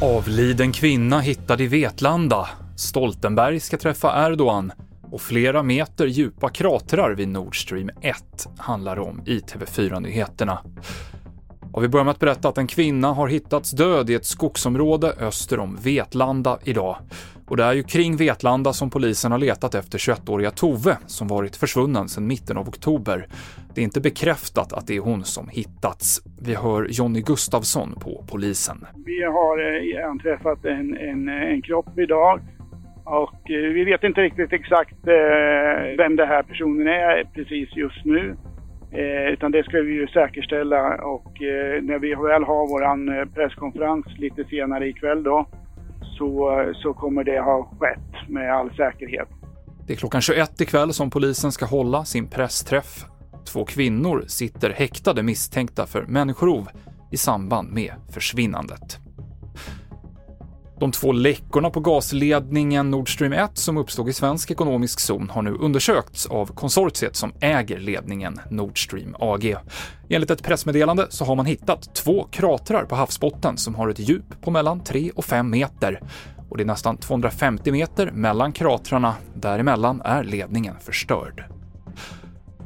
Avliden kvinna hittad i Vetlanda. Stoltenberg ska träffa Erdogan och flera meter djupa kratrar vid Nord Stream 1 handlar om i TV4-nyheterna. Och vi börjar med att berätta att en kvinna har hittats död i ett skogsområde öster om Vetlanda idag. Och det är ju kring Vetlanda som polisen har letat efter 21-åriga Tove som varit försvunnen sedan mitten av oktober. Det är inte bekräftat att det är hon som hittats. Vi hör Jonny Gustavsson på polisen. Vi har eh, anträffat en, en, en kropp idag och eh, vi vet inte riktigt exakt eh, vem den här personen är precis just nu. Eh, utan det ska vi ju säkerställa och eh, när vi väl har våran eh, presskonferens lite senare ikväll då så, så kommer det ha skett med all säkerhet. Det är klockan 21 ikväll som polisen ska hålla sin pressträff. Två kvinnor sitter häktade misstänkta för människorov i samband med försvinnandet. De två läckorna på gasledningen Nord Stream 1 som uppstod i svensk ekonomisk zon har nu undersökts av konsortiet som äger ledningen Nord Stream AG. Enligt ett pressmeddelande så har man hittat två kratrar på havsbotten som har ett djup på mellan 3 och 5 meter. Och det är nästan 250 meter mellan kratrarna, däremellan är ledningen förstörd.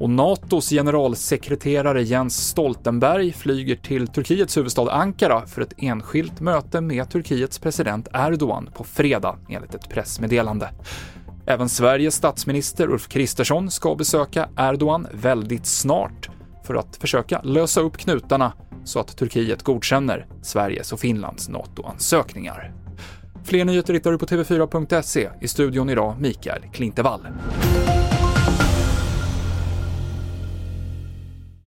Och NATOs generalsekreterare Jens Stoltenberg flyger till Turkiets huvudstad Ankara för ett enskilt möte med Turkiets president Erdogan på fredag, enligt ett pressmeddelande. Även Sveriges statsminister Ulf Kristersson ska besöka Erdogan väldigt snart för att försöka lösa upp knutarna så att Turkiet godkänner Sveriges och Finlands NATO-ansökningar. Fler nyheter hittar du på tv4.se. I studion idag Mikael Klintevall.